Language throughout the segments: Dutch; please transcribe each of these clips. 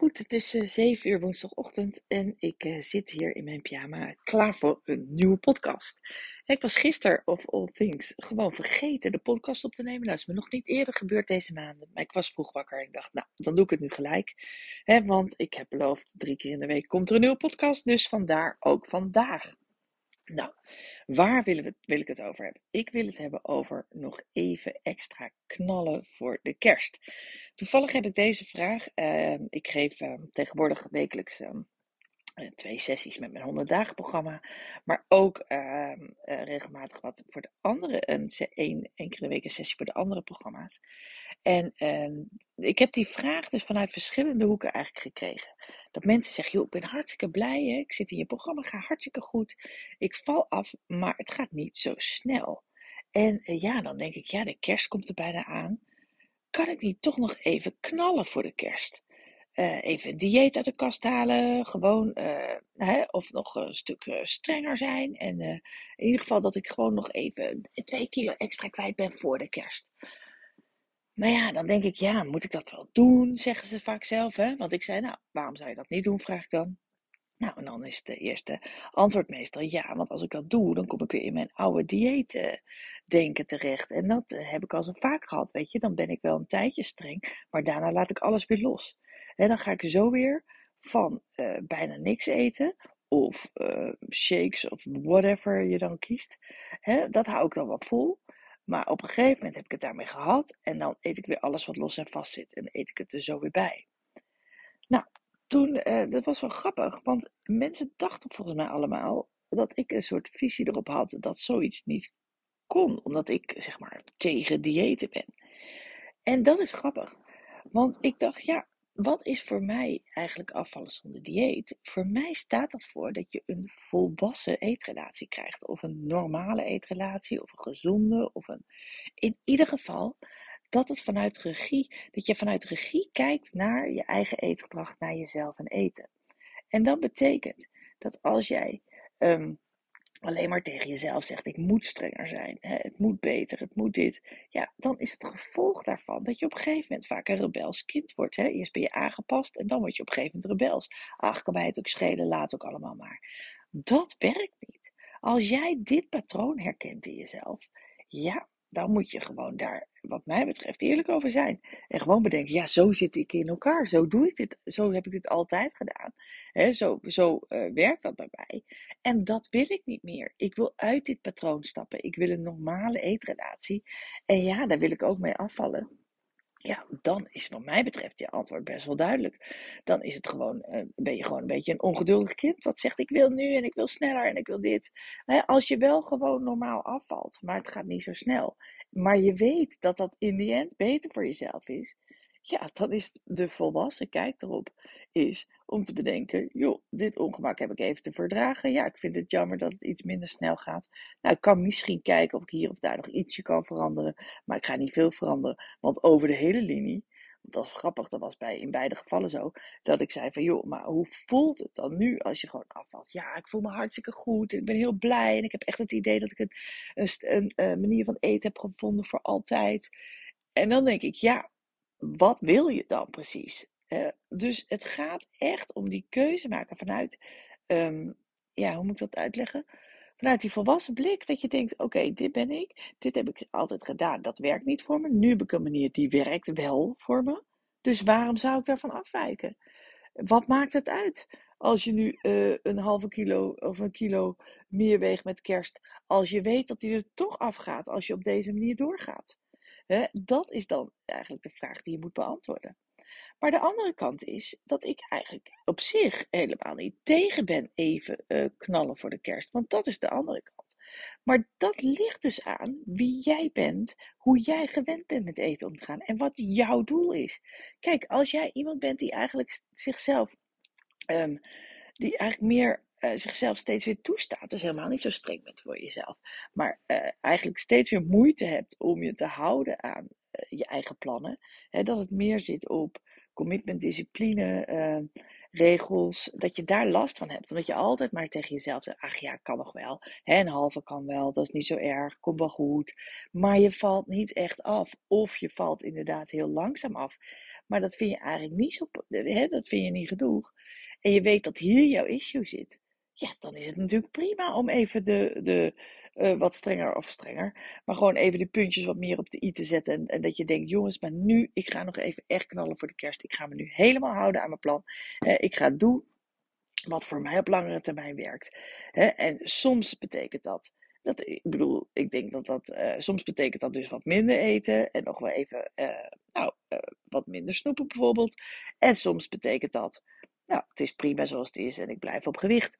Goed, het is uh, 7 uur woensdagochtend en ik uh, zit hier in mijn pyjama klaar voor een nieuwe podcast. Ik was gisteren, of all things, gewoon vergeten de podcast op te nemen. Dat is me nog niet eerder gebeurd deze maanden. Maar ik was vroeg wakker en ik dacht, nou, dan doe ik het nu gelijk. Want ik heb beloofd, drie keer in de week komt er een nieuwe podcast. Dus vandaar ook vandaag. Nou, waar willen we, wil ik het over hebben? Ik wil het hebben over nog even extra knallen voor de kerst. Toevallig heb ik deze vraag. Uh, ik geef uh, tegenwoordig wekelijks uh, twee sessies met mijn 100 dagen programma. Maar ook ehm, eh, regelmatig wat voor de andere. Een, één, één week een sessie voor de andere programma's. En ehm, ik heb die vraag dus vanuit verschillende hoeken eigenlijk gekregen. Dat mensen zeggen, joh, ik ben hartstikke blij, hè? ik zit in je programma, ga hartstikke goed. Ik val af, maar het gaat niet zo snel. En uh, ja, dan denk ik, ja, de kerst komt er bijna aan. Kan ik niet toch nog even knallen voor de kerst? Uh, even dieet uit de kast halen, gewoon, uh, hè, of nog een stuk strenger zijn. En in ieder geval dat ik gewoon nog even twee kilo extra kwijt ben voor de kerst. Maar ja, dan denk ik, ja, moet ik dat wel doen? Zeggen ze vaak zelf, hè? Want ik zei, nou, waarom zou je dat niet doen? Vraag ik dan. Nou, en dan is de eerste antwoord meestal ja, want als ik dat doe, dan kom ik weer in mijn oude dieet denken terecht. En dat heb ik al zo vaak gehad, weet je. Dan ben ik wel een tijdje streng, maar daarna laat ik alles weer los. En dan ga ik zo weer van uh, bijna niks eten, of shakes, of whatever je dan kiest. Hè, dat hou ik dan wel vol. Maar op een gegeven moment heb ik het daarmee gehad. En dan eet ik weer alles wat los en vast zit. En eet ik het er zo weer bij. Nou, toen, uh, dat was wel grappig. Want mensen dachten volgens mij allemaal dat ik een soort visie erop had dat zoiets niet kon. Omdat ik, zeg maar, tegen diëten ben. En dat is grappig. Want ik dacht, ja, wat is voor mij eigenlijk afvallen zonder dieet? Voor mij staat dat voor dat je een volwassen eetrelatie krijgt. Of een normale eetrelatie, of een gezonde, of een... In ieder geval dat het vanuit regie, dat je vanuit regie kijkt naar je eigen eetgedrag, naar jezelf en eten. En dat betekent dat als jij um, alleen maar tegen jezelf zegt: ik moet strenger zijn, hè, het moet beter, het moet dit. Ja, dan is het gevolg daarvan dat je op een gegeven moment vaak een rebels kind wordt. Hè. Eerst ben je aangepast en dan word je op een gegeven moment rebels. Ach, kan mij het ook schelen, laat ook allemaal maar. Dat werkt niet. Als jij dit patroon herkent in jezelf, ja, dan moet je gewoon daar, wat mij betreft, eerlijk over zijn. En gewoon bedenken, ja, zo zit ik in elkaar. Zo doe ik dit. Zo heb ik dit altijd gedaan. He, zo zo uh, werkt dat bij mij. En dat wil ik niet meer. Ik wil uit dit patroon stappen. Ik wil een normale eetrelatie. En ja, daar wil ik ook mee afvallen. Ja, dan is wat mij betreft je antwoord best wel duidelijk. Dan is het gewoon, uh, ben je gewoon een beetje een ongeduldig kind dat zegt ik wil nu en ik wil sneller en ik wil dit. als je wel gewoon normaal afvalt, maar het gaat niet zo snel. Maar je weet dat dat in die end beter voor jezelf is. Ja, dan is de volwassen kijk erop is om te bedenken, joh, dit ongemak heb ik even te verdragen. Ja, ik vind het jammer dat het iets minder snel gaat. Nou, ik kan misschien kijken of ik hier of daar nog ietsje kan veranderen, maar ik ga niet veel veranderen, want over de hele linie, dat is grappig, dat was bij, in beide gevallen zo, dat ik zei van, joh, maar hoe voelt het dan nu als je gewoon afvalt? Ja, ik voel me hartstikke goed, ik ben heel blij en ik heb echt het idee dat ik een, een, een manier van eten heb gevonden voor altijd. En dan denk ik, ja, wat wil je dan precies? Uh, dus het gaat echt om die keuze maken vanuit, um, ja, hoe moet ik dat uitleggen? Vanuit die volwassen blik, dat je denkt: oké, dit ben ik, dit heb ik altijd gedaan, dat werkt niet voor me. Nu heb ik een manier die werkt wel voor me. Dus waarom zou ik daarvan afwijken? Wat maakt het uit als je nu uh, een halve kilo of een kilo meer weegt met kerst, als je weet dat die er toch afgaat als je op deze manier doorgaat? Dat is dan eigenlijk de vraag die je moet beantwoorden. Maar de andere kant is dat ik eigenlijk op zich helemaal niet tegen ben even uh, knallen voor de kerst. Want dat is de andere kant. Maar dat ligt dus aan wie jij bent, hoe jij gewend bent met eten om te gaan en wat jouw doel is. Kijk, als jij iemand bent die eigenlijk zichzelf, um, die eigenlijk meer uh, zichzelf steeds weer toestaat, dus helemaal niet zo streng bent voor jezelf, maar uh, eigenlijk steeds weer moeite hebt om je te houden aan je eigen plannen, hè, dat het meer zit op commitment, discipline, uh, regels, dat je daar last van hebt. Omdat je altijd maar tegen jezelf zegt, ach ja, kan nog wel. Hè, een halve kan wel, dat is niet zo erg, komt wel goed. Maar je valt niet echt af. Of je valt inderdaad heel langzaam af. maar dat vind je eigenlijk niet zo, hè, dat vind je niet genoeg. En je weet dat hier jouw issue zit. Ja, dan is het natuurlijk prima om even de, de, uh, wat strenger of strenger. Maar gewoon even die puntjes wat meer op de i te zetten. En, en, dat je denkt, jongens, maar nu, ik ga nog even echt knallen voor de kerst. Ik ga me nu helemaal houden aan mijn plan. Uh, ik ga doen wat voor mij op langere termijn werkt. en soms betekent dat dat, ik bedoel, ik denk dat dat, uh, soms betekent dat dus wat minder eten en nog wel even, nou, wat minder snoepen bijvoorbeeld. En soms betekent dat, nou, het is prima zoals het is en ik blijf op gewicht.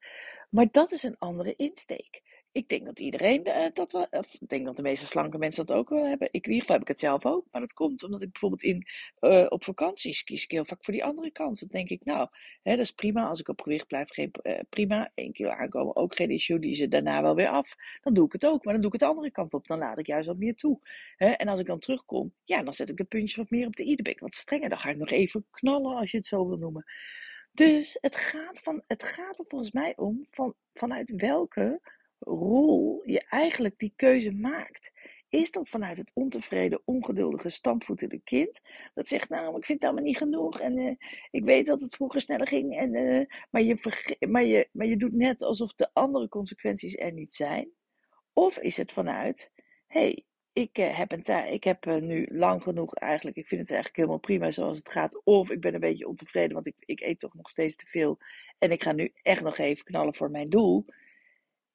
Maar dat is een andere insteek ik denk dat iedereen uh, dat wel, of ik denk dat de meeste slanke mensen dat ook wel hebben. Ik, in ieder geval heb ik het zelf ook, maar dat komt omdat ik bijvoorbeeld in, uh, op vakanties kies ik heel vaak voor die andere kant. Dan denk ik, nou, hè, dat is prima. Als ik op gewicht blijf, geen, uh, prima. Eén kilo aankomen, ook geen issue. Die ze daarna wel weer af. Dan doe ik het ook, maar dan doe ik het de andere kant op. Dan laat ik juist wat meer toe. Hè? En als ik dan terugkom, ja, dan zet ik de puntjes wat meer op de i. Wat strenger. Dan ga ik nog even knallen, als je het zo wil noemen. Dus het gaat, van, het gaat er volgens mij om van, vanuit welke rol je eigenlijk die keuze maakt. Is dat vanuit het ontevreden, ongeduldige, stampvoetende kind? Dat zegt, nou, ik vind het allemaal niet genoeg. En uh, ik weet dat het vroeger sneller ging. En, uh, maar, je maar, je, maar je doet net alsof de andere consequenties er niet zijn. Of is het vanuit, hey, ik uh, heb, ik heb nu lang genoeg eigenlijk, ik vind het eigenlijk helemaal prima zoals het gaat. Of ik ben een beetje ontevreden, want ik, ik eet toch nog steeds te veel. En ik ga nu echt nog even knallen voor mijn doel.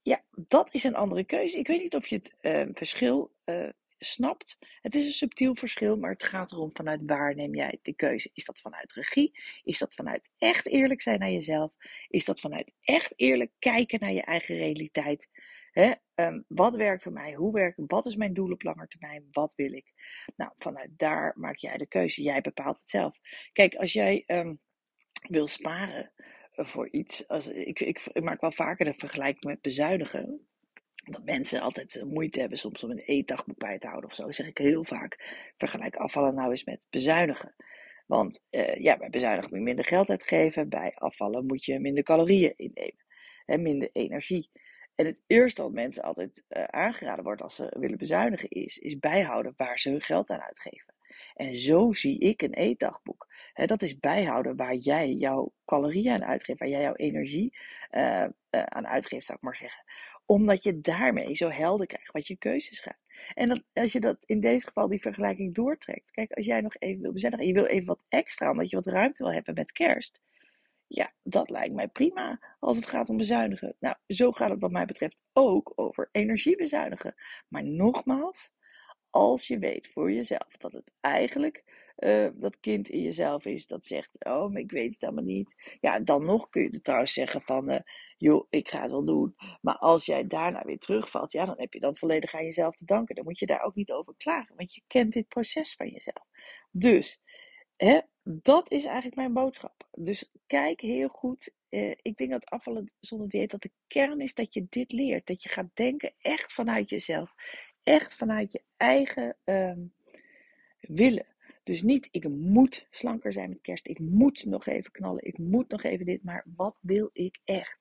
Ja, dat is een andere keuze. Ik weet niet of je het uh, verschil uh, snapt. Het is een subtiel verschil, maar het gaat erom vanuit waar neem jij de keuze. Is dat vanuit regie? Is dat vanuit echt eerlijk zijn naar jezelf? Is dat vanuit echt eerlijk kijken naar je eigen realiteit? Hè? Um, wat werkt voor mij? Hoe werkt Wat is mijn doel op lange termijn? Wat wil ik? Nou, vanuit daar maak jij de keuze. Jij bepaalt het zelf. Kijk, als jij um, wil sparen, voor iets. Als, ik, ik, maak wel vaker de vergelijking met bezuinigen. Dat mensen altijd moeite hebben soms om een eetdagboek bij te houden of zo. Zeg ik heel vaak. Vergelijk afvallen nou eens met bezuinigen. Want uh, ja, bij bezuinigen moet je minder geld uitgeven. Bij afvallen moet je minder calorieën innemen. En minder energie. En het eerste wat mensen altijd uh, aangeraden wordt als ze willen bezuinigen is, is bijhouden waar ze hun geld aan uitgeven. En zo zie ik een eetdagboek. dat is bijhouden waar jij jouw calorieën aan uitgeeft, waar jij jouw energie uh, uh, aan uitgeeft, zou ik maar zeggen. Omdat je daarmee zo helder krijgt wat je keuzes gaat. En als je dat in deze geval die vergelijking doortrekt. Kijk, als jij nog even wil bezuinigen en je wil even wat extra, omdat je wat ruimte wil hebben met kerst. Ja, dat lijkt mij prima als het gaat om bezuinigen. Nou, zo gaat het wat mij betreft ook over energie bezuinigen. Maar nogmaals, als je weet voor jezelf dat het eigenlijk uh, dat kind in jezelf is dat zegt: Oh, maar ik weet het allemaal niet. Ja, dan nog kun je er trouwens zeggen: van, uh, Joh, ik ga het wel doen. Maar als jij daarna weer terugvalt, ja, dan heb je dat volledig aan jezelf te danken. Dan moet je daar ook niet over klagen, want je kent dit proces van jezelf. Dus, hè, dat is eigenlijk mijn boodschap. Dus kijk heel goed. Uh, ik denk dat afvallen zonder dieet dat de kern is dat je dit leert. Dat je gaat denken echt vanuit jezelf echt vanuit je eigen um, willen. Dus niet, ik moet slanker zijn met kerst. Ik moet nog even knallen. Ik moet nog even dit. Maar wat wil ik echt?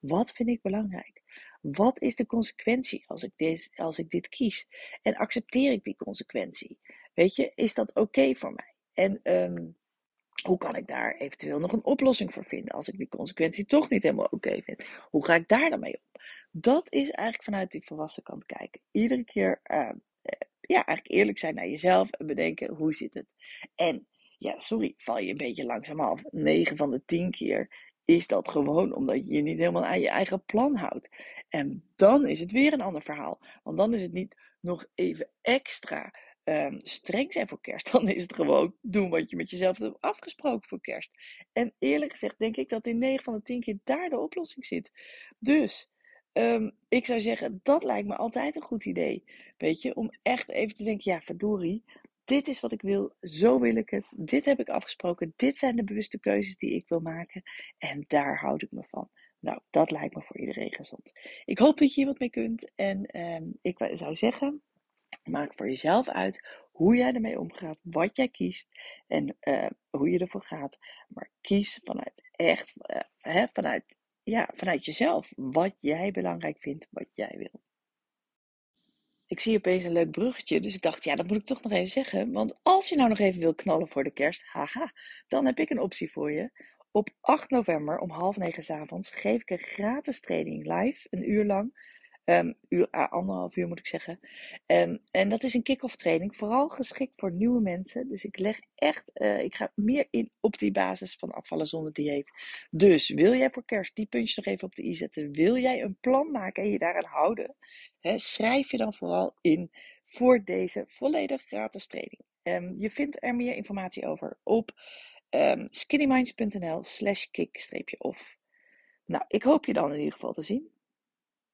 Wat vind ik belangrijk? Wat is de consequentie als ik, deze, als ik dit kies? En accepteer ik die consequentie? Weet je, is dat oké voor mij? En um, hoe kan ik daar eventueel nog een oplossing voor vinden als ik die consequentie toch niet helemaal oké vind? Hoe ga ik daar dan mee om? Dat is eigenlijk vanuit die volwassen kant kijken. Iedere keer, uh, ja, eigenlijk eerlijk zijn naar jezelf en bedenken hoe zit het. En ja, sorry, val je een beetje langzaam af. 9 van de 10 keer is dat gewoon omdat je je niet helemaal aan je eigen plan houdt. En dan is het weer een ander verhaal. Want dan is het niet nog even extra um, streng zijn voor kerst. Dan is het gewoon doen wat je met jezelf hebt afgesproken voor kerst. En eerlijk gezegd denk ik dat in 9 van de 10 keer daar de oplossing zit. Dus um, ik zou zeggen, dat lijkt me altijd een goed idee. Weet je, om echt even te denken, ja verdorie, dit is wat ik wil, zo wil ik het, dit heb ik afgesproken, dit zijn de bewuste keuzes die ik wil maken en daar houd ik me van. Nou, dat lijkt me voor iedereen gezond. Ik hoop dat je hier wat mee kunt en um, ik zou zeggen, Maak voor jezelf uit hoe jij ermee omgaat, wat jij kiest en uh, hoe je ervoor gaat. Maar kies vanuit echt, uh, hè, vanuit, ja, vanuit jezelf, wat jij belangrijk vindt, wat jij wil. ik zie opeens een leuk bruggetje, dus ik dacht, ja, dat moet ik toch nog even zeggen. Want als je nou nog even wil knallen voor de kerst, haha, dan heb ik een optie voor je. Op 8 november om half negen avonds geef ik een gratis training live, een uur lang. Um, uur, anderhalf uur moet ik zeggen. Um, en dat is een kick-off training, vooral geschikt voor nieuwe mensen. Dus ik leg echt, uh, ik ga meer in op die basis van afvallen zonder dieet. Dus wil jij voor kerst die puntjes nog even op de i zetten? Wil jij een plan maken en je daaraan houden? Hè, schrijf je dan vooral in voor deze volledig gratis training. Um, je vindt er meer informatie over op skinnyminds.nl slash kick-off. Nou, ik hoop je dan in ieder geval te zien.